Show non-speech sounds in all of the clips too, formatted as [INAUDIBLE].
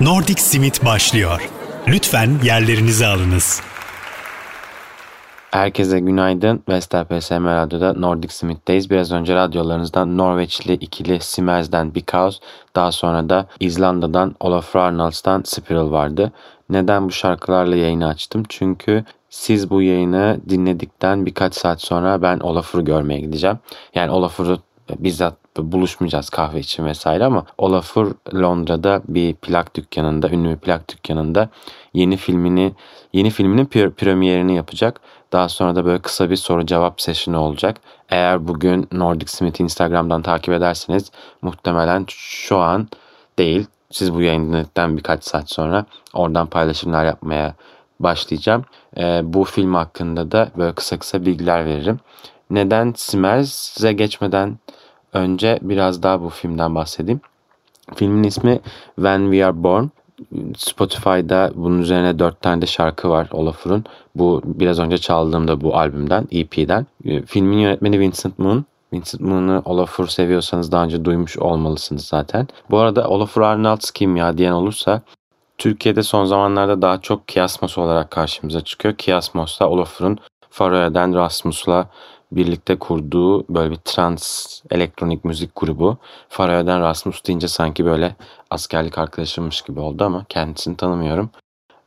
Nordic Simit başlıyor. Lütfen yerlerinizi alınız. Herkese günaydın. Vestel PSM Radyo'da Nordic Smith'teyiz. Biraz önce radyolarınızdan Norveçli ikili Simers'den Because, daha sonra da İzlanda'dan Olaf Arnalds'tan Spiral vardı. Neden bu şarkılarla yayını açtım? Çünkü siz bu yayını dinledikten birkaç saat sonra ben Olaf'ı görmeye gideceğim. Yani Olaf'ı bizzat buluşmayacağız kahve için vesaire ama Olafur Londra'da bir plak dükkanında, ünlü bir plak dükkanında yeni filmini yeni filminin premierini yapacak. Daha sonra da böyle kısa bir soru cevap sesini olacak. Eğer bugün Nordic Smith'i Instagram'dan takip ederseniz muhtemelen şu an değil. Siz bu yayından birkaç saat sonra oradan paylaşımlar yapmaya başlayacağım. Ee, bu film hakkında da böyle kısa kısa bilgiler veririm. Neden Smers'e geçmeden önce biraz daha bu filmden bahsedeyim. Filmin ismi When We Are Born. Spotify'da bunun üzerine dört tane de şarkı var Olafur'un. Bu biraz önce çaldığımda bu albümden, EP'den. Filmin yönetmeni Vincent Moon. Vincent Moon'u Olafur seviyorsanız daha önce duymuş olmalısınız zaten. Bu arada Olafur Arnalds kim ya diyen olursa Türkiye'de son zamanlarda daha çok Kiasmos olarak karşımıza çıkıyor. Kiasmos da Olafur'un Faroe'den Rasmus'la birlikte kurduğu böyle bir trans elektronik müzik grubu. Faroe'den Rasmus deyince sanki böyle askerlik arkadaşımmış gibi oldu ama kendisini tanımıyorum.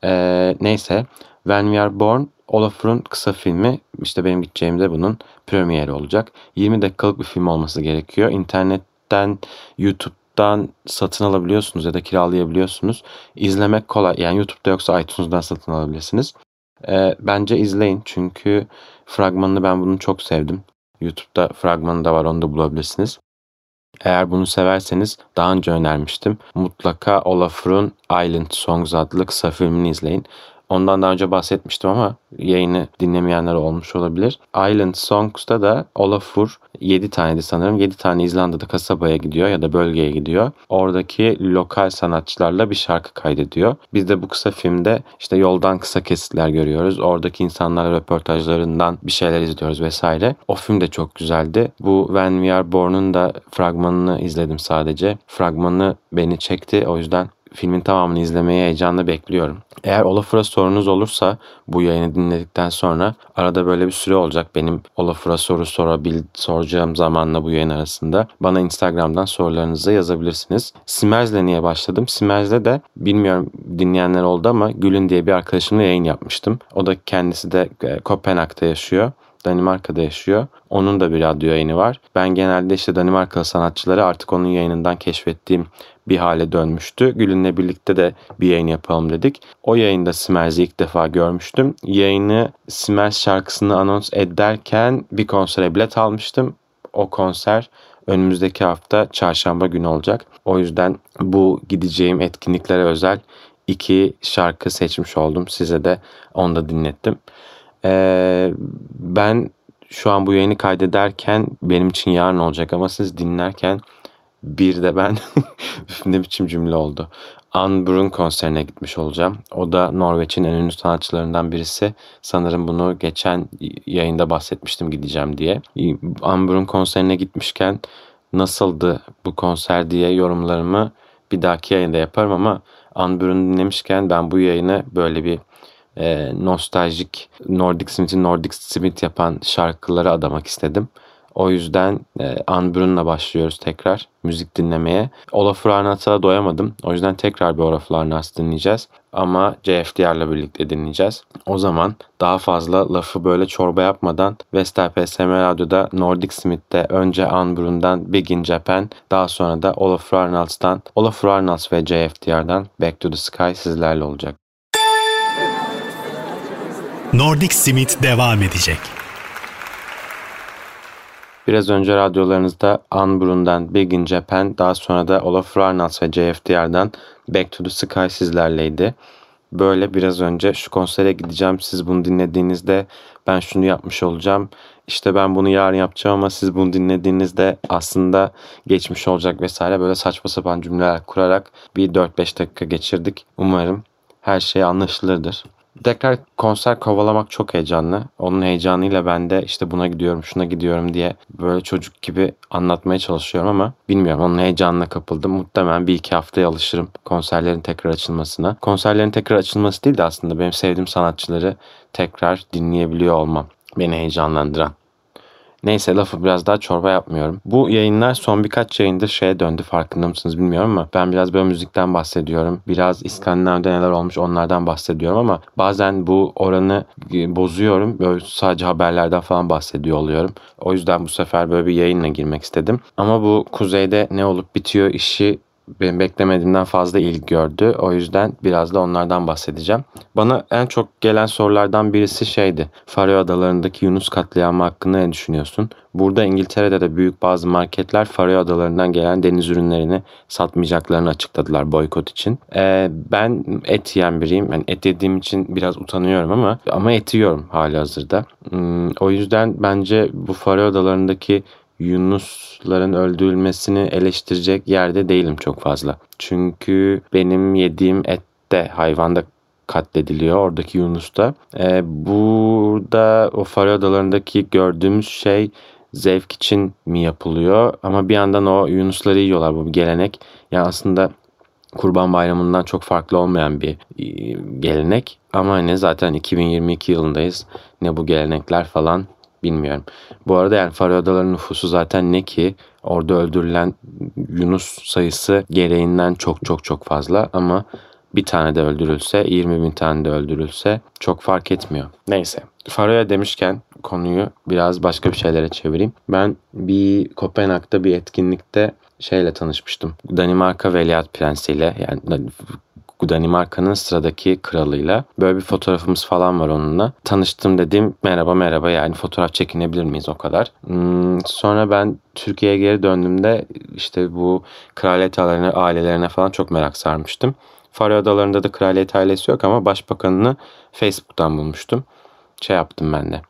Ee, neyse When We Are Born Olafur'un kısa filmi işte benim gideceğim de bunun premieri olacak. 20 dakikalık bir film olması gerekiyor. İnternetten, YouTube'dan satın alabiliyorsunuz ya da kiralayabiliyorsunuz. İzlemek kolay. Yani YouTube'da yoksa iTunes'dan satın alabilirsiniz. E, bence izleyin çünkü fragmanını ben bunu çok sevdim. YouTube'da fragmanı da var onu da bulabilirsiniz. Eğer bunu severseniz daha önce önermiştim. Mutlaka Olafur'un Island Songs adlı kısa filmini izleyin. Ondan daha önce bahsetmiştim ama yayını dinlemeyenler olmuş olabilir. Island Songs'ta da Olafur 7 taneydi sanırım. 7 tane İzlanda'da kasabaya gidiyor ya da bölgeye gidiyor. Oradaki lokal sanatçılarla bir şarkı kaydediyor. Biz de bu kısa filmde işte yoldan kısa kesitler görüyoruz. Oradaki insanlar röportajlarından bir şeyler izliyoruz vesaire. O film de çok güzeldi. Bu When We Are Born'un da fragmanını izledim sadece. Fragmanı beni çekti. O yüzden filmin tamamını izlemeyi heyecanla bekliyorum. Eğer Olafur'a sorunuz olursa bu yayını dinledikten sonra arada böyle bir süre olacak benim Olafur'a soru sorabil soracağım zamanla bu yayın arasında. Bana Instagram'dan sorularınızı yazabilirsiniz. Simerz'le niye başladım? Simerz'le de bilmiyorum dinleyenler oldu ama Gül'ün diye bir arkadaşımla yayın yapmıştım. O da kendisi de e, Kopenhag'da yaşıyor. Danimarka'da yaşıyor. Onun da bir radyo yayını var. Ben genelde işte Danimarkalı sanatçıları artık onun yayınından keşfettiğim bir hale dönmüştü. Gül'ünle birlikte de bir yayın yapalım dedik. O yayında Smers'i ilk defa görmüştüm. Yayını Smers şarkısını anons ederken bir konsere bilet almıştım. O konser önümüzdeki hafta çarşamba günü olacak. O yüzden bu gideceğim etkinliklere özel iki şarkı seçmiş oldum. Size de onu da dinlettim. Ee, ben şu an bu yayını kaydederken benim için yarın olacak ama siz dinlerken bir de ben [LAUGHS] ne biçim cümle oldu. Anbrun konserine gitmiş olacağım. O da Norveç'in en ünlü sanatçılarından birisi. Sanırım bunu geçen yayında bahsetmiştim gideceğim diye. Anbrun konserine gitmişken nasıldı bu konser diye yorumlarımı bir dahaki yayında yaparım ama Anbrun'u dinlemişken ben bu yayını böyle bir e, nostaljik Nordic Smith'i Nordic Smith yapan şarkıları adamak istedim. O yüzden e, Unbrun'la başlıyoruz tekrar müzik dinlemeye. Olaf Arnatz'a doyamadım. O yüzden tekrar bir Olaf Arnatz dinleyeceğiz. Ama CFDR'la birlikte dinleyeceğiz. O zaman daha fazla lafı böyle çorba yapmadan Vestel PSM Radyo'da Nordic Smith'te önce Unbrun'dan Big in Japan daha sonra da Olaf Arnalds'tan Olaf Arnalds ve CFDR'dan Back to the Sky sizlerle olacak. Nordic Smith devam edecek. Biraz önce radyolarınızda Unbrun'dan Big in Japan, daha sonra da Olaf Arnalds ve JFDR'dan Back to the Sky sizlerleydi. Böyle biraz önce şu konsere gideceğim siz bunu dinlediğinizde ben şunu yapmış olacağım. İşte ben bunu yarın yapacağım ama siz bunu dinlediğinizde aslında geçmiş olacak vesaire böyle saçma sapan cümleler kurarak bir 4-5 dakika geçirdik. Umarım her şey anlaşılırdır. Tekrar konser kovalamak çok heyecanlı. Onun heyecanıyla ben de işte buna gidiyorum, şuna gidiyorum diye böyle çocuk gibi anlatmaya çalışıyorum ama bilmiyorum onun heyecanına kapıldım. Muhtemelen bir iki haftaya alışırım konserlerin tekrar açılmasına. Konserlerin tekrar açılması değil de aslında benim sevdiğim sanatçıları tekrar dinleyebiliyor olmam beni heyecanlandıran. Neyse lafı biraz daha çorba yapmıyorum. Bu yayınlar son birkaç yayında şeye döndü farkında mısınız bilmiyorum ama ben biraz böyle müzikten bahsediyorum. Biraz İskandinav'da neler olmuş onlardan bahsediyorum ama bazen bu oranı e, bozuyorum. Böyle sadece haberlerden falan bahsediyor oluyorum. O yüzden bu sefer böyle bir yayınla girmek istedim. Ama bu kuzeyde ne olup bitiyor işi benim beklemediğimden fazla ilgi gördü. O yüzden biraz da onlardan bahsedeceğim. Bana en çok gelen sorulardan birisi şeydi. Faroe Adaları'ndaki Yunus katliamı hakkında ne düşünüyorsun? Burada İngiltere'de de büyük bazı marketler Faroe Adaları'ndan gelen deniz ürünlerini satmayacaklarını açıkladılar boykot için. Ee, ben et yiyen biriyim. Yani et yediğim için biraz utanıyorum ama ama et yiyorum hali hazırda. Hmm, o yüzden bence bu Faroe Adaları'ndaki Yunusların öldürülmesini eleştirecek yerde değilim çok fazla. Çünkü benim yediğim et de hayvanda katlediliyor oradaki Yunus'ta. Ee, burada o Faroe Adaları'ndaki gördüğümüz şey zevk için mi yapılıyor? Ama bir yandan o Yunusları yiyorlar bu bir gelenek. Yani aslında Kurban Bayramı'ndan çok farklı olmayan bir e, gelenek. Ama hani zaten 2022 yılındayız. Ne bu gelenekler falan bilmiyorum. Bu arada yani Faroe Adaları nüfusu zaten ne ki orada öldürülen Yunus sayısı gereğinden çok çok çok fazla ama bir tane de öldürülse 20 bin tane de öldürülse çok fark etmiyor. Neyse Faroe demişken konuyu biraz başka bir şeylere çevireyim. Ben bir Kopenhag'da bir etkinlikte şeyle tanışmıştım. Danimarka Veliaht Prensi ile yani Danimarka'nın sıradaki kralıyla. Böyle bir fotoğrafımız falan var onunla. Tanıştım dedim merhaba merhaba yani fotoğraf çekinebilir miyiz o kadar. Hmm, sonra ben Türkiye'ye geri döndüğümde işte bu kraliyet ailelerine, ailelerine falan çok merak sarmıştım. Faroe Adaları'nda da kraliyet ailesi yok ama başbakanını Facebook'tan bulmuştum. Şey yaptım ben de.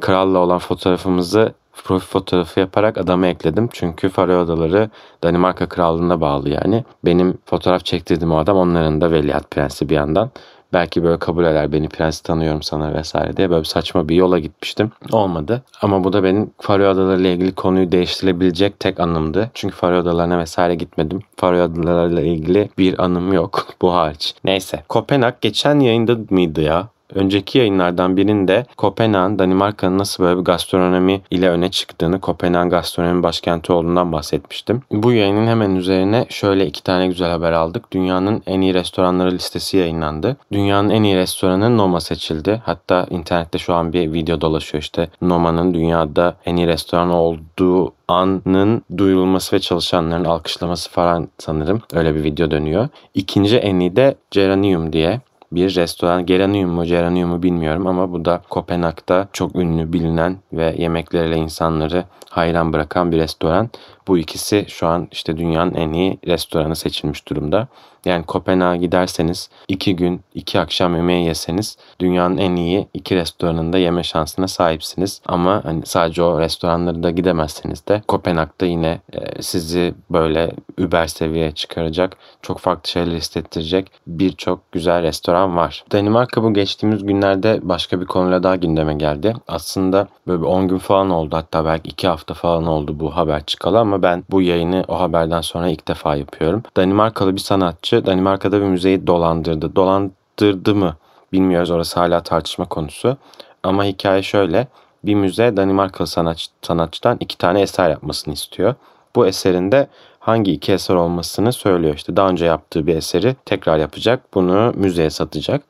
Kralla olan fotoğrafımızı profil fotoğrafı yaparak adamı ekledim. Çünkü Faroe Adaları Danimarka Krallığı'na bağlı yani. Benim fotoğraf çektirdim o adam onların da veliaht prensi bir yandan. Belki böyle kabul eder beni prens tanıyorum sana vesaire diye böyle saçma bir yola gitmiştim. Olmadı. Ama bu da benim Faroe Adaları ile ilgili konuyu değiştirebilecek tek anımdı. Çünkü Faroe Adaları'na vesaire gitmedim. Faroe Adaları ile ilgili bir anım yok [LAUGHS] bu hariç. Neyse. Kopenhag geçen yayında mıydı ya? Önceki yayınlardan birinde Kopenhag, Danimarka'nın nasıl böyle bir gastronomi ile öne çıktığını, Kopenhag gastronomi başkenti olduğundan bahsetmiştim. Bu yayının hemen üzerine şöyle iki tane güzel haber aldık. Dünyanın en iyi restoranları listesi yayınlandı. Dünyanın en iyi restoranı Noma seçildi. Hatta internette şu an bir video dolaşıyor işte Noma'nın dünyada en iyi restoran olduğu anın duyulması ve çalışanların alkışlaması falan sanırım. Öyle bir video dönüyor. İkinci en iyi de Geranium diye bir restoran. Geranium mu Geranium mu bilmiyorum ama bu da Kopenhag'da çok ünlü bilinen ve yemekleriyle insanları hayran bırakan bir restoran. Bu ikisi şu an işte dünyanın en iyi restoranı seçilmiş durumda. Yani Kopenhag'a giderseniz iki gün iki akşam yemeği yeseniz dünyanın en iyi iki restoranında yeme şansına sahipsiniz. Ama hani sadece o restoranları da gidemezseniz de Kopenhag'da yine e, sizi böyle über seviyeye çıkaracak, çok farklı şeyler hissettirecek birçok güzel restoran var. Danimarka bu geçtiğimiz günlerde başka bir konuyla daha gündeme geldi. Aslında böyle 10 gün falan oldu hatta belki 2 hafta falan oldu bu haber çıkalı ama ben bu yayını o haberden sonra ilk defa yapıyorum. Danimarkalı bir sanatçı Danimarka'da bir müzeyi dolandırdı. Dolandırdı mı bilmiyoruz orası hala tartışma konusu. Ama hikaye şöyle. Bir müze Danimarkalı sanatçı, sanatçıdan iki tane eser yapmasını istiyor. Bu eserinde hangi iki eser olmasını söylüyor. İşte daha önce yaptığı bir eseri tekrar yapacak. Bunu müzeye satacak.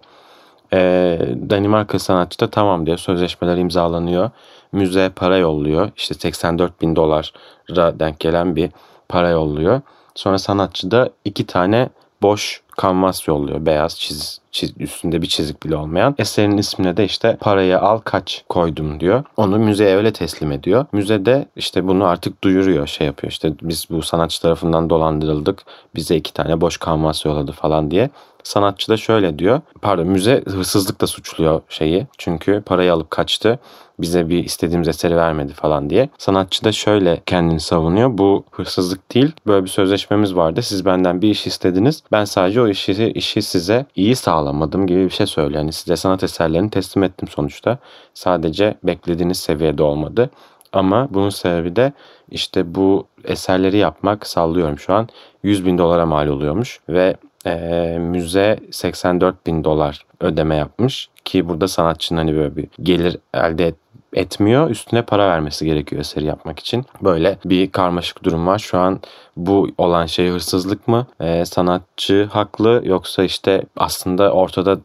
Ee, Danimarka sanatçı da tamam diyor. Sözleşmeler imzalanıyor. Müze para yolluyor. İşte 84 bin dolara denk gelen bir para yolluyor. Sonra sanatçı da iki tane boş kanvas yolluyor. Beyaz çiz, çiz, üstünde bir çizik bile olmayan. Eserin ismine de işte parayı al kaç koydum diyor. Onu müzeye öyle teslim ediyor. Müzede işte bunu artık duyuruyor şey yapıyor. İşte biz bu sanatçı tarafından dolandırıldık. Bize iki tane boş kanvas yolladı falan diye. Sanatçı da şöyle diyor. Pardon müze hırsızlıkla suçluyor şeyi. Çünkü parayı alıp kaçtı bize bir istediğimiz eseri vermedi falan diye. Sanatçı da şöyle kendini savunuyor. Bu hırsızlık değil. Böyle bir sözleşmemiz vardı. Siz benden bir iş istediniz. Ben sadece o çoğu işi, işi size iyi sağlamadım gibi bir şey söylüyor. Yani size sanat eserlerini teslim ettim sonuçta. Sadece beklediğiniz seviyede olmadı. Ama bunun sebebi de işte bu eserleri yapmak sallıyorum şu an 100 bin dolara mal oluyormuş ve e, müze 84 bin dolar ödeme yapmış ki burada sanatçının hani böyle bir gelir elde et, etmiyor. Üstüne para vermesi gerekiyor eseri yapmak için. Böyle bir karmaşık durum var. Şu an bu olan şey hırsızlık mı? E, sanatçı haklı yoksa işte aslında ortada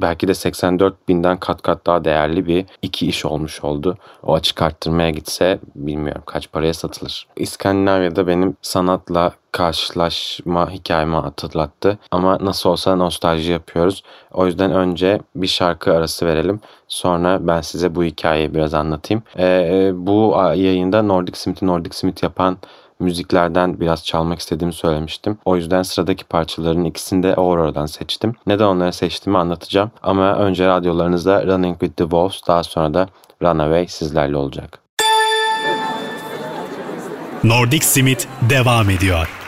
belki de 84 binden kat kat daha değerli bir iki iş olmuş oldu. O açık arttırmaya gitse bilmiyorum kaç paraya satılır. İskandinavya'da benim sanatla karşılaşma hikayemi hatırlattı. Ama nasıl olsa nostalji yapıyoruz. O yüzden önce bir şarkı arası verelim. Sonra ben size bu hikayeyi biraz anlatayım. Ee, bu yayında Nordic Smith'i Nordic Smith yapan müziklerden biraz çalmak istediğimi söylemiştim. O yüzden sıradaki parçaların ikisini de Aurora'dan seçtim. Neden onları seçtiğimi anlatacağım. Ama önce radyolarınızda Running with the Wolves daha sonra da Runaway sizlerle olacak. Nordic Smith devam ediyor.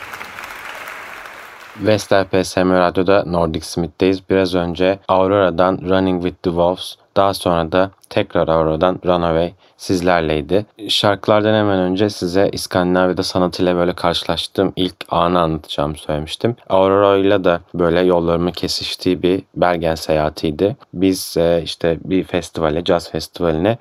Vestel PSM Radyo'da Nordic Smith'teyiz. Biraz önce Aurora'dan Running with the Wolves, daha sonra da tekrar Aurora'dan Runaway sizlerleydi. Şarkılardan hemen önce size İskandinavya'da sanat ile böyle karşılaştığım ilk anı anlatacağımı söylemiştim. Aurora ile de böyle yollarımın kesiştiği bir Bergen seyahatiydi. Biz e, işte bir festivale, caz festivaline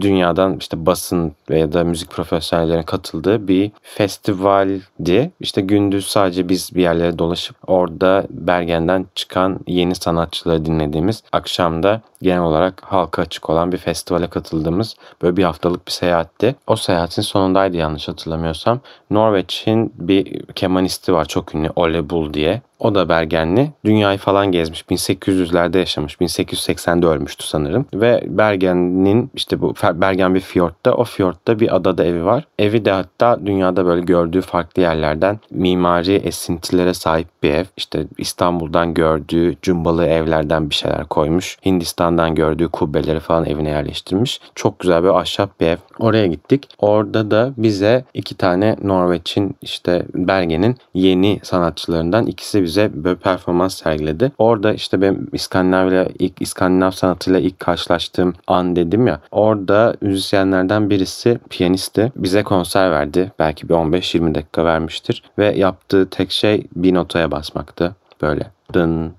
dünyadan işte basın veya da müzik profesyonellerinin katıldığı bir festivaldi. İşte gündüz sadece biz bir yerlere dolaşıp orada Bergen'den çıkan yeni sanatçıları dinlediğimiz, akşamda genel olarak halka açık olan bir festivale katıldığımız böyle bir haftalık bir seyahatti. O seyahatin sonundaydı yanlış hatırlamıyorsam. Norveç'in bir kemanisti var çok ünlü Ole Bull diye. O da Bergenli. Dünyayı falan gezmiş. 1800'lerde yaşamış. 1880'de ölmüştü sanırım. Ve Bergen'in işte bu Bergen bir fiyortta. O fiyortta bir adada evi var. Evi de hatta dünyada böyle gördüğü farklı yerlerden mimari esintilere sahip bir ev. İşte İstanbul'dan gördüğü cumbalı evlerden bir şeyler koymuş. Hindistan'dan gördüğü kubbeleri falan evine yerleştirmiş. Çok güzel bir ahşap bir ev. Oraya gittik. Orada da bize iki tane Norveç'in işte Bergen'in yeni sanatçılarından ikisi bize böyle performans sergiledi. Orada işte ben İskandinavya ilk İskandinav sanatıyla ilk karşılaştığım an dedim ya. Orada müzisyenlerden birisi piyanisti. Bize konser verdi. Belki bir 15-20 dakika vermiştir. Ve yaptığı tek şey bir notaya basmaktı. Böyle dın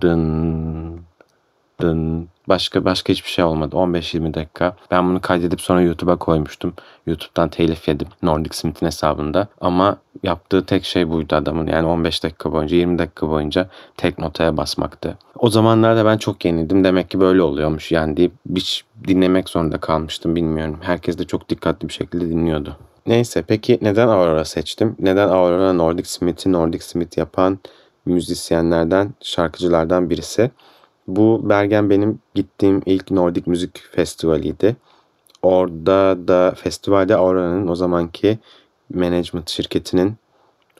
dın dın Başka başka hiçbir şey olmadı. 15-20 dakika. Ben bunu kaydedip sonra YouTube'a koymuştum. YouTube'dan telif yedim. Nordic Smith'in hesabında. Ama yaptığı tek şey buydu adamın. Yani 15 dakika boyunca 20 dakika boyunca tek notaya basmaktı. O zamanlarda ben çok yeniydim. Demek ki böyle oluyormuş. Yani deyip hiç dinlemek zorunda kalmıştım bilmiyorum. Herkes de çok dikkatli bir şekilde dinliyordu. Neyse peki neden Aurora seçtim? Neden Aurora Nordic Smith'i Nordic Smith yapan müzisyenlerden, şarkıcılardan birisi? Bu Bergen benim gittiğim ilk Nordik Müzik Festivali'ydi. Orada da festivalde Aura'nın o zamanki management şirketinin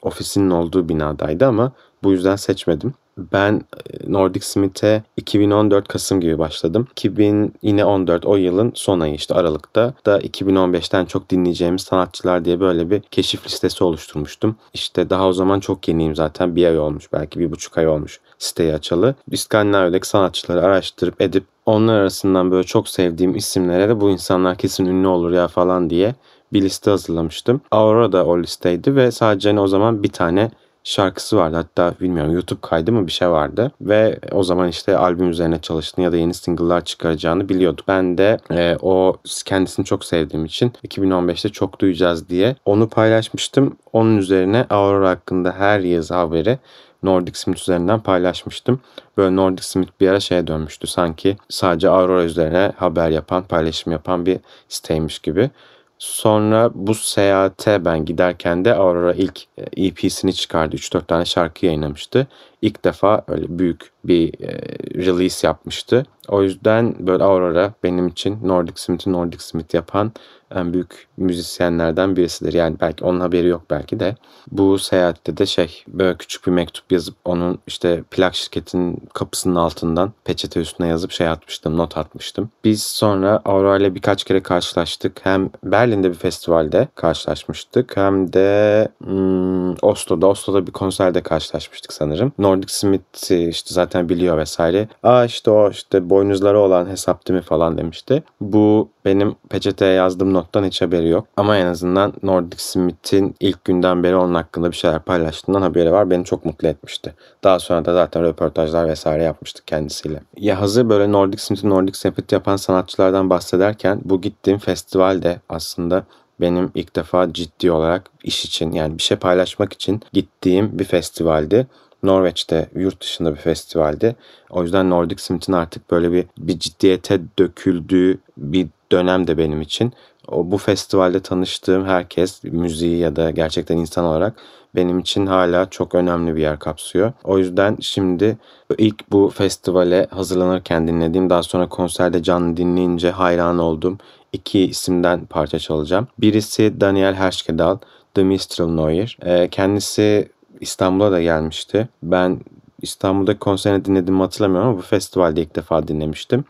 ofisinin olduğu binadaydı ama bu yüzden seçmedim. Ben e, Nordic Smith'e 2014 Kasım gibi başladım. 2000 yine 14 o yılın son ayı işte Aralık'ta da 2015'ten çok dinleyeceğimiz sanatçılar diye böyle bir keşif listesi oluşturmuştum. İşte daha o zaman çok yeniyim zaten. Bir ay olmuş belki bir buçuk ay olmuş siteyi açalı. İskandinavya'daki sanatçıları araştırıp edip onlar arasından böyle çok sevdiğim isimlere de bu insanlar kesin ünlü olur ya falan diye bir liste hazırlamıştım. Aurora da o listeydi ve sadece hani o zaman bir tane şarkısı vardı. Hatta bilmiyorum YouTube kaydı mı bir şey vardı. Ve o zaman işte albüm üzerine çalıştığını ya da yeni single'lar çıkaracağını biliyorduk. Ben de e, o kendisini çok sevdiğim için 2015'te çok duyacağız diye onu paylaşmıştım. Onun üzerine Aurora hakkında her yazı haberi Nordic Smith üzerinden paylaşmıştım. Böyle Nordic Smith bir ara şeye dönmüştü sanki sadece Aurora üzerine haber yapan, paylaşım yapan bir siteymiş gibi. Sonra bu seyahate ben giderken de Aurora ilk EP'sini çıkardı. 3-4 tane şarkı yayınlamıştı. İlk defa öyle büyük bir e, release yapmıştı. O yüzden böyle Aurora benim için Nordic Smith'i Nordic Smith yapan en büyük müzisyenlerden birisidir. Yani belki onun haberi yok belki de. Bu seyahatte de şey böyle küçük bir mektup yazıp onun işte plak şirketinin kapısının altından peçete üstüne yazıp şey atmıştım, not atmıştım. Biz sonra Aurora ile birkaç kere karşılaştık. Hem Berlin'de bir festivalde karşılaşmıştık hem de hmm, Oslo'da, Oslo'da bir konserde karşılaşmıştık sanırım. Nordic Smith işte zaten biliyor vesaire. Aa işte o işte boynuzları olan hesap değil mi falan demişti. Bu benim peçeteye yazdığım nottan hiç haberi yok. Ama en azından Nordic Smith'in ilk günden beri onun hakkında bir şeyler paylaştığından haberi var. Beni çok mutlu etmişti. Daha sonra da zaten röportajlar vesaire yapmıştık kendisiyle. Ya hazır böyle Nordic Smith'i Nordic Smith yapan sanatçılardan bahsederken bu gittiğim festivalde aslında benim ilk defa ciddi olarak iş için yani bir şey paylaşmak için gittiğim bir festivaldi. Norveç'te yurt dışında bir festivaldi. O yüzden Nordic Smith'in artık böyle bir, bir ciddiyete döküldüğü bir dönem de benim için. O, bu festivalde tanıştığım herkes müziği ya da gerçekten insan olarak benim için hala çok önemli bir yer kapsıyor. O yüzden şimdi ilk bu festivale hazırlanırken dinlediğim daha sonra konserde canlı dinleyince hayran oldum. iki isimden parça çalacağım. Birisi Daniel Hershkedal, The Mistral Noir. Ee, kendisi İstanbul'a da gelmişti. Ben İstanbul'da konserini dinlediğimi hatırlamıyorum ama bu festivalde ilk defa dinlemiştim.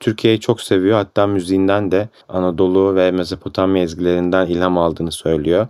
Türkiye'yi çok seviyor. Hatta müziğinden de Anadolu ve Mezopotamya ezgilerinden ilham aldığını söylüyor.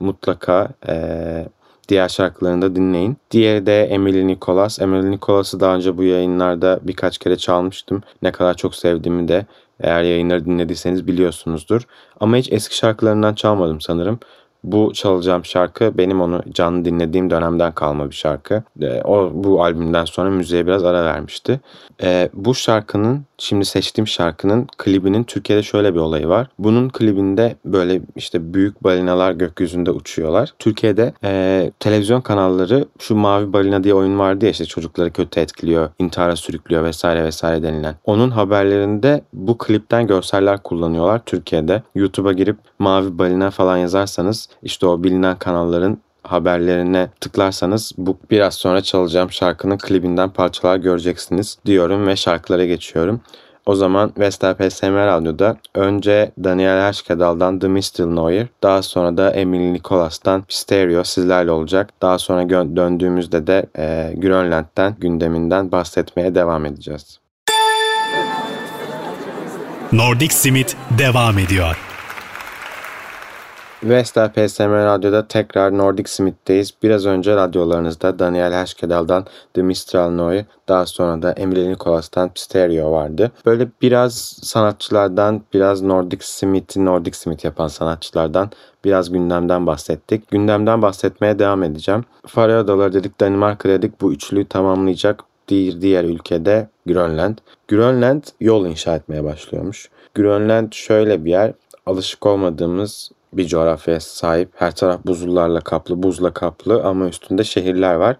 Mutlaka ee, diğer şarkılarını da dinleyin. Diğeri de Emily Nicholas. Emily Nicholas'ı daha önce bu yayınlarda birkaç kere çalmıştım. Ne kadar çok sevdiğimi de eğer yayınları dinlediyseniz biliyorsunuzdur. Ama hiç eski şarkılarından çalmadım sanırım. Bu çalacağım şarkı benim onu canlı dinlediğim dönemden kalma bir şarkı. E, o bu albümden sonra müziğe biraz ara vermişti. E, bu şarkının şimdi seçtiğim şarkının klibinin Türkiye'de şöyle bir olayı var. Bunun klibinde böyle işte büyük balinalar gökyüzünde uçuyorlar. Türkiye'de e, televizyon kanalları şu Mavi Balina diye oyun vardı ya işte çocukları kötü etkiliyor, intihara sürüklüyor vesaire vesaire denilen. Onun haberlerinde bu klipten görseller kullanıyorlar Türkiye'de. YouTube'a girip Mavi Balina falan yazarsanız işte o bilinen kanalların haberlerine tıklarsanız bu biraz sonra çalacağım şarkının klibinden parçalar göreceksiniz diyorum ve şarkılara geçiyorum. O zaman Vestel PSM Radyo'da önce Daniel Hershkedal'dan The Mistil Noir, daha sonra da Emily Nicholas'tan Stereo sizlerle olacak. Daha sonra döndüğümüzde de e, Grönland'den gündeminden bahsetmeye devam edeceğiz. Nordic Simit devam ediyor. Vestel PSM Radyo'da tekrar Nordic Smith'teyiz. Biraz önce radyolarınızda Daniel Hershkedal'dan The Mistral Noy, daha sonra da Emily Nicholas'tan Stereo vardı. Böyle biraz sanatçılardan, biraz Nordic Smith'i Nordic Smith yapan sanatçılardan biraz gündemden bahsettik. Gündemden bahsetmeye devam edeceğim. Faroe Adaları dedik, Danimarka dedik. Bu üçlüyü tamamlayacak bir diğer ülkede Grönland. Grönland yol inşa etmeye başlıyormuş. Grönland şöyle bir yer, alışık olmadığımız bir coğrafyaya sahip. Her taraf buzullarla kaplı, buzla kaplı ama üstünde şehirler var.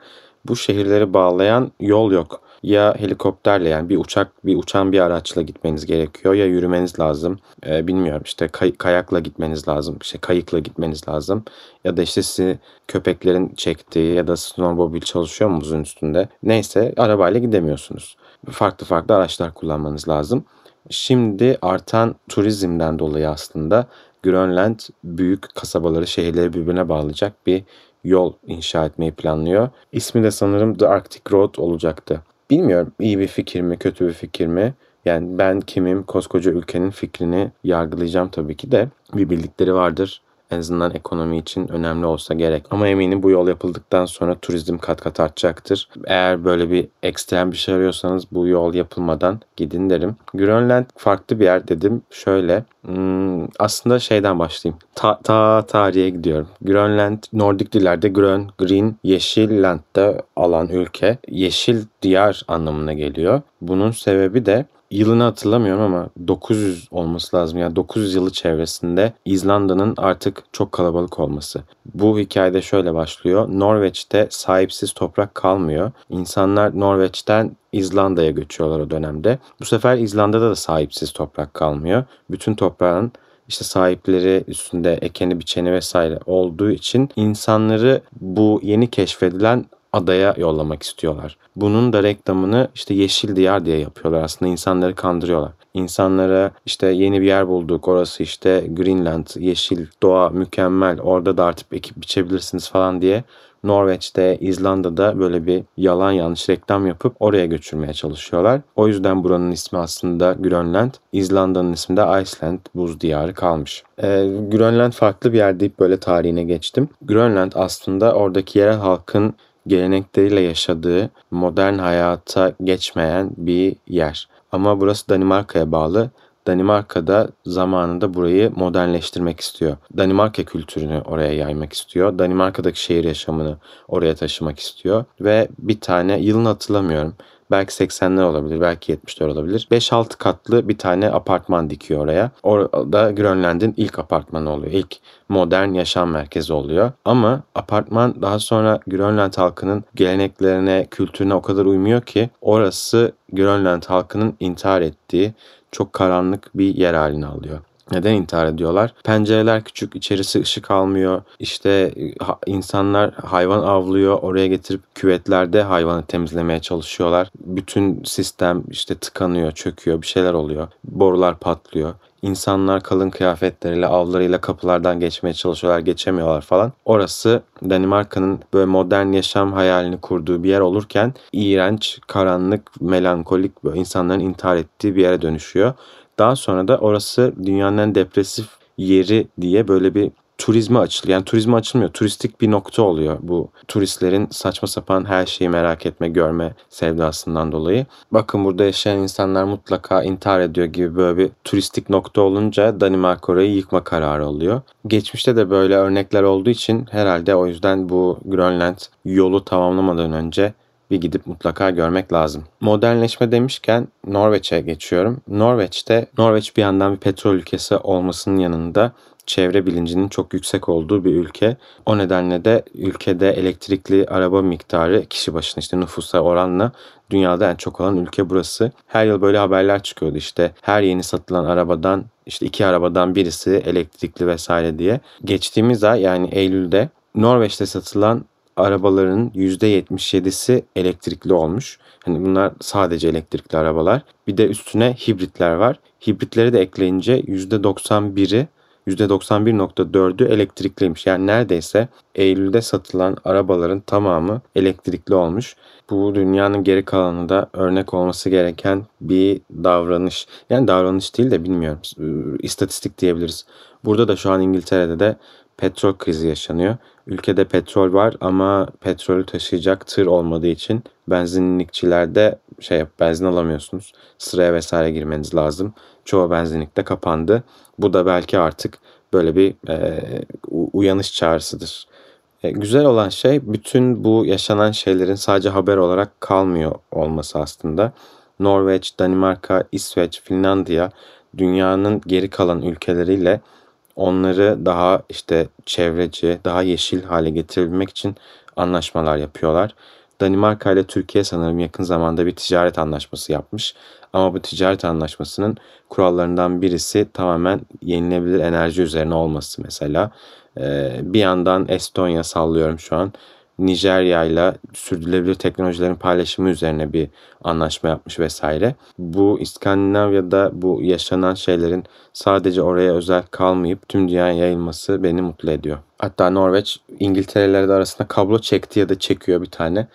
Bu şehirleri bağlayan yol yok. Ya helikopterle yani bir uçak, bir uçan bir araçla gitmeniz gerekiyor ya yürümeniz lazım. Ee, bilmiyorum işte kay- kayakla gitmeniz lazım, işte kayıkla gitmeniz lazım. Ya da işte sizi köpeklerin çektiği ya da snowmobile çalışıyor mu buzun üstünde. Neyse arabayla gidemiyorsunuz. Farklı farklı araçlar kullanmanız lazım. Şimdi artan turizmden dolayı aslında Grönland büyük kasabaları, şehirleri birbirine bağlayacak bir yol inşa etmeyi planlıyor. İsmi de sanırım The Arctic Road olacaktı. Bilmiyorum iyi bir fikir mi, kötü bir fikir mi? Yani ben kimim, koskoca ülkenin fikrini yargılayacağım tabii ki de. Bir bildikleri vardır en azından ekonomi için önemli olsa gerek. Ama eminim bu yol yapıldıktan sonra turizm kat kat artacaktır. Eğer böyle bir ekstrem bir şey arıyorsanız bu yol yapılmadan gidin derim. Grönland farklı bir yer dedim. Şöyle hmm, aslında şeyden başlayayım. Ta, ta tarihe gidiyorum. Grönland Nordik dillerde grön, green, yeşil land'da alan ülke. Yeşil diyar anlamına geliyor. Bunun sebebi de yılını hatırlamıyorum ama 900 olması lazım. Yani 900 yılı çevresinde İzlanda'nın artık çok kalabalık olması. Bu hikayede şöyle başlıyor. Norveç'te sahipsiz toprak kalmıyor. İnsanlar Norveç'ten İzlanda'ya göçüyorlar o dönemde. Bu sefer İzlanda'da da sahipsiz toprak kalmıyor. Bütün toprağın işte sahipleri üstünde ekeni biçeni vesaire olduğu için insanları bu yeni keşfedilen adaya yollamak istiyorlar. Bunun da reklamını işte yeşil diyar diye yapıyorlar. Aslında insanları kandırıyorlar. İnsanlara işte yeni bir yer bulduk. Orası işte Greenland, yeşil, doğa mükemmel. Orada da artık ekip biçebilirsiniz falan diye Norveç'te, İzlanda'da böyle bir yalan yanlış reklam yapıp oraya götürmeye çalışıyorlar. O yüzden buranın ismi aslında Grönland. İzlanda'nın ismi de Iceland, buz diyarı kalmış. Ee, Grönland farklı bir yer deyip böyle tarihine geçtim. Grönland aslında oradaki yerel halkın gelenekleriyle yaşadığı modern hayata geçmeyen bir yer. Ama burası Danimarka'ya bağlı. Danimarka'da zamanında burayı modernleştirmek istiyor. Danimarka kültürünü oraya yaymak istiyor. Danimarka'daki şehir yaşamını oraya taşımak istiyor. Ve bir tane yılını hatırlamıyorum. Belki 80'ler olabilir, belki 70'ler olabilir. 5-6 katlı bir tane apartman dikiyor oraya. Orada Grönland'in ilk apartmanı oluyor. İlk modern yaşam merkezi oluyor. Ama apartman daha sonra Grönland halkının geleneklerine, kültürüne o kadar uymuyor ki orası Grönland halkının intihar ettiği çok karanlık bir yer haline alıyor. Neden intihar ediyorlar? Pencereler küçük, içerisi ışık almıyor. İşte insanlar hayvan avlıyor, oraya getirip küvetlerde hayvanı temizlemeye çalışıyorlar. Bütün sistem işte tıkanıyor, çöküyor, bir şeyler oluyor. Borular patlıyor. İnsanlar kalın kıyafetleriyle, avlarıyla kapılardan geçmeye çalışıyorlar, geçemiyorlar falan. Orası Danimarka'nın böyle modern yaşam hayalini kurduğu bir yer olurken iğrenç, karanlık, melankolik insanların intihar ettiği bir yere dönüşüyor. Daha sonra da orası dünyanın en depresif yeri diye böyle bir turizme açılıyor. Yani turizme açılmıyor. Turistik bir nokta oluyor bu turistlerin saçma sapan her şeyi merak etme, görme sevdasından dolayı. Bakın burada yaşayan insanlar mutlaka intihar ediyor gibi böyle bir turistik nokta olunca Danimarka orayı yıkma kararı alıyor. Geçmişte de böyle örnekler olduğu için herhalde o yüzden bu Grönland yolu tamamlamadan önce bir gidip mutlaka görmek lazım. Modernleşme demişken Norveç'e geçiyorum. Norveç'te Norveç bir yandan bir petrol ülkesi olmasının yanında çevre bilincinin çok yüksek olduğu bir ülke. O nedenle de ülkede elektrikli araba miktarı kişi başına işte nüfusa oranla dünyada en çok olan ülke burası. Her yıl böyle haberler çıkıyordu işte her yeni satılan arabadan işte iki arabadan birisi elektrikli vesaire diye. Geçtiğimiz ay yani Eylül'de Norveç'te satılan arabaların %77'si elektrikli olmuş. Hani bunlar sadece elektrikli arabalar. Bir de üstüne hibritler var. Hibritleri de ekleyince %91'i %91.4'ü elektrikliymiş. Yani neredeyse Eylül'de satılan arabaların tamamı elektrikli olmuş. Bu dünyanın geri kalanında örnek olması gereken bir davranış. Yani davranış değil de bilmiyorum. İstatistik diyebiliriz. Burada da şu an İngiltere'de de petrol krizi yaşanıyor. Ülkede petrol var ama petrolü taşıyacak tır olmadığı için benzinlikçilerde şey benzin alamıyorsunuz. Sıraya vesaire girmeniz lazım. Çoğu benzinlik de kapandı. Bu da belki artık böyle bir e, uyanış çağrısıdır. E, güzel olan şey bütün bu yaşanan şeylerin sadece haber olarak kalmıyor olması aslında. Norveç, Danimarka, İsveç, Finlandiya dünyanın geri kalan ülkeleriyle onları daha işte çevreci, daha yeşil hale getirebilmek için anlaşmalar yapıyorlar. Danimarka ile Türkiye sanırım yakın zamanda bir ticaret anlaşması yapmış. Ama bu ticaret anlaşmasının kurallarından birisi tamamen yenilebilir enerji üzerine olması mesela. Ee, bir yandan Estonya sallıyorum şu an. Nijerya ile sürdürülebilir teknolojilerin paylaşımı üzerine bir anlaşma yapmış vesaire. Bu İskandinavya'da bu yaşanan şeylerin sadece oraya özel kalmayıp tüm dünyaya yayılması beni mutlu ediyor. Hatta Norveç İngiltere'ler de arasında kablo çekti ya da çekiyor bir tane.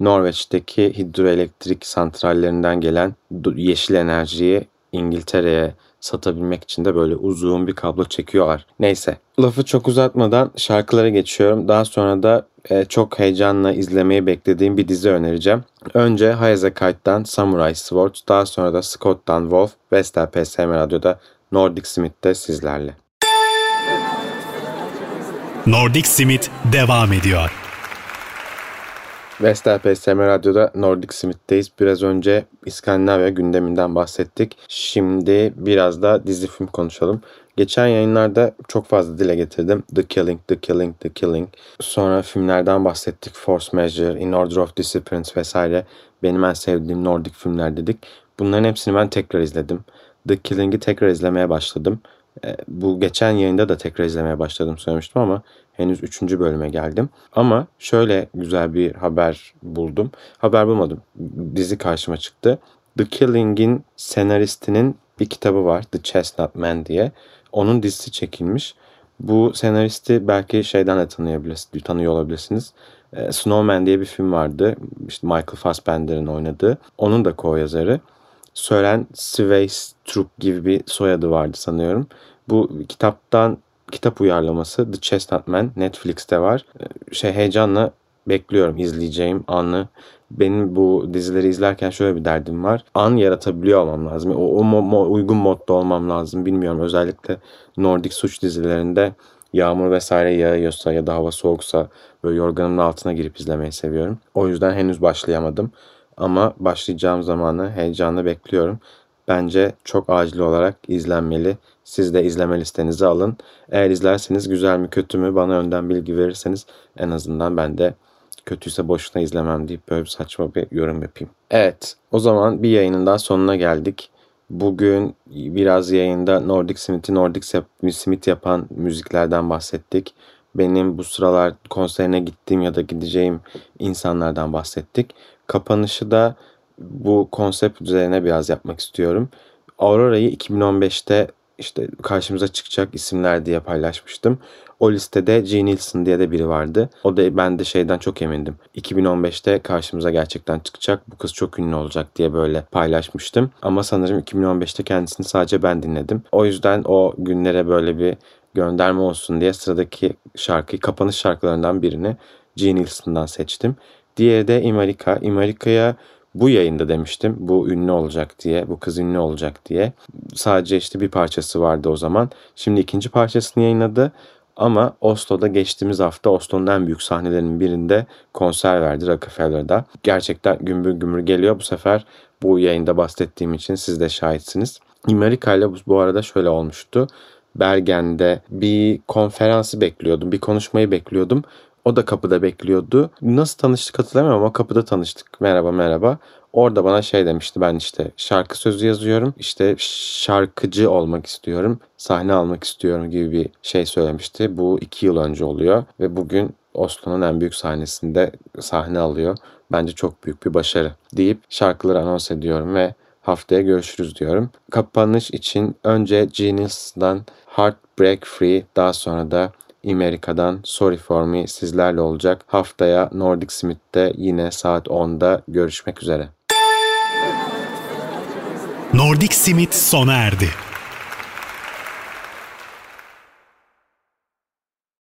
Norveç'teki hidroelektrik santrallerinden gelen yeşil enerjiyi İngiltere'ye satabilmek için de böyle uzun bir kablo çekiyorlar. Neyse lafı çok uzatmadan şarkılara geçiyorum. Daha sonra da e, çok heyecanla izlemeyi beklediğim bir dizi önereceğim. Önce Hayazakite'dan Samurai Sword, daha sonra da Scott'tan Wolf, Vestel PSM Radyo'da Nordic Smith'te sizlerle. Nordic Smith devam ediyor. Vestel PSM Radyo'da Nordic Smith'teyiz. Biraz önce İskandinavya gündeminden bahsettik. Şimdi biraz da dizi film konuşalım. Geçen yayınlarda çok fazla dile getirdim. The Killing, The Killing, The Killing. Sonra filmlerden bahsettik. Force Measure, In Order of Disappearance vesaire. Benim en sevdiğim Nordic filmler dedik. Bunların hepsini ben tekrar izledim. The Killing'i tekrar izlemeye başladım. E, bu geçen yayında da tekrar izlemeye başladım söylemiştim ama henüz 3. bölüme geldim. Ama şöyle güzel bir haber buldum. Haber bulmadım. Dizi karşıma çıktı. The Killing'in senaristinin bir kitabı var. The Chestnut Man diye. Onun dizisi çekilmiş. Bu senaristi belki şeyden de tanıyabilirsiniz, tanıyor olabilirsiniz. E, Snowman diye bir film vardı. İşte Michael Fassbender'ın oynadığı. Onun da co-yazarı. Sören Sveistrup gibi bir soyadı vardı sanıyorum. Bu kitaptan kitap uyarlaması The Chestnut Man Netflix'te var. E, şey heyecanla bekliyorum izleyeceğim anı. Benim bu dizileri izlerken şöyle bir derdim var. An yaratabiliyor olmam lazım. O, o mo, uygun modda olmam lazım. Bilmiyorum özellikle Nordik suç dizilerinde yağmur vesaire yağıyorsa ya da hava soğuksa böyle yorganımın altına girip izlemeyi seviyorum. O yüzden henüz başlayamadım. Ama başlayacağım zamanı heyecanla bekliyorum. Bence çok acil olarak izlenmeli. Siz de izleme listenize alın. Eğer izlerseniz güzel mi kötü mü bana önden bilgi verirseniz en azından ben de kötüyse boşuna izlemem deyip böyle bir saçma bir yorum yapayım. Evet o zaman bir yayının daha sonuna geldik. Bugün biraz yayında Nordic Smith'i Nordic Smith yapan müziklerden bahsettik. Benim bu sıralar konserine gittiğim ya da gideceğim insanlardan bahsettik. Kapanışı da bu konsept üzerine biraz yapmak istiyorum. Aurora'yı 2015'te işte karşımıza çıkacak isimler diye paylaşmıştım. O listede G. Nielsen diye de biri vardı. O da ben de şeyden çok emindim. 2015'te karşımıza gerçekten çıkacak. Bu kız çok ünlü olacak diye böyle paylaşmıştım. Ama sanırım 2015'te kendisini sadece ben dinledim. O yüzden o günlere böyle bir gönderme olsun diye sıradaki şarkıyı kapanış şarkılarından birini G. Nielsen'dan seçtim. Diğeri de Imarika. Imarika'ya bu yayında demiştim bu ünlü olacak diye, bu kız ünlü olacak diye. Sadece işte bir parçası vardı o zaman. Şimdi ikinci parçasını yayınladı. Ama Oslo'da geçtiğimiz hafta Oslo'nun en büyük sahnelerinin birinde konser verdi Rockefeller'da. Gerçekten gümbür gümbür geliyor. Bu sefer bu yayında bahsettiğim için siz de şahitsiniz. Amerika ile bu arada şöyle olmuştu. Bergen'de bir konferansı bekliyordum, bir konuşmayı bekliyordum. O da kapıda bekliyordu. Nasıl tanıştık hatırlamıyorum ama kapıda tanıştık. Merhaba merhaba. Orada bana şey demişti ben işte şarkı sözü yazıyorum. İşte şarkıcı olmak istiyorum. Sahne almak istiyorum gibi bir şey söylemişti. Bu iki yıl önce oluyor. Ve bugün Oslo'nun en büyük sahnesinde sahne alıyor. Bence çok büyük bir başarı deyip şarkıları anons ediyorum ve haftaya görüşürüz diyorum. Kapanış için önce Genius'dan Heartbreak Free daha sonra da Amerika'dan Sorry For Me sizlerle olacak. Haftaya Nordic Smith'te yine saat 10'da görüşmek üzere. Nordic Smith sona erdi.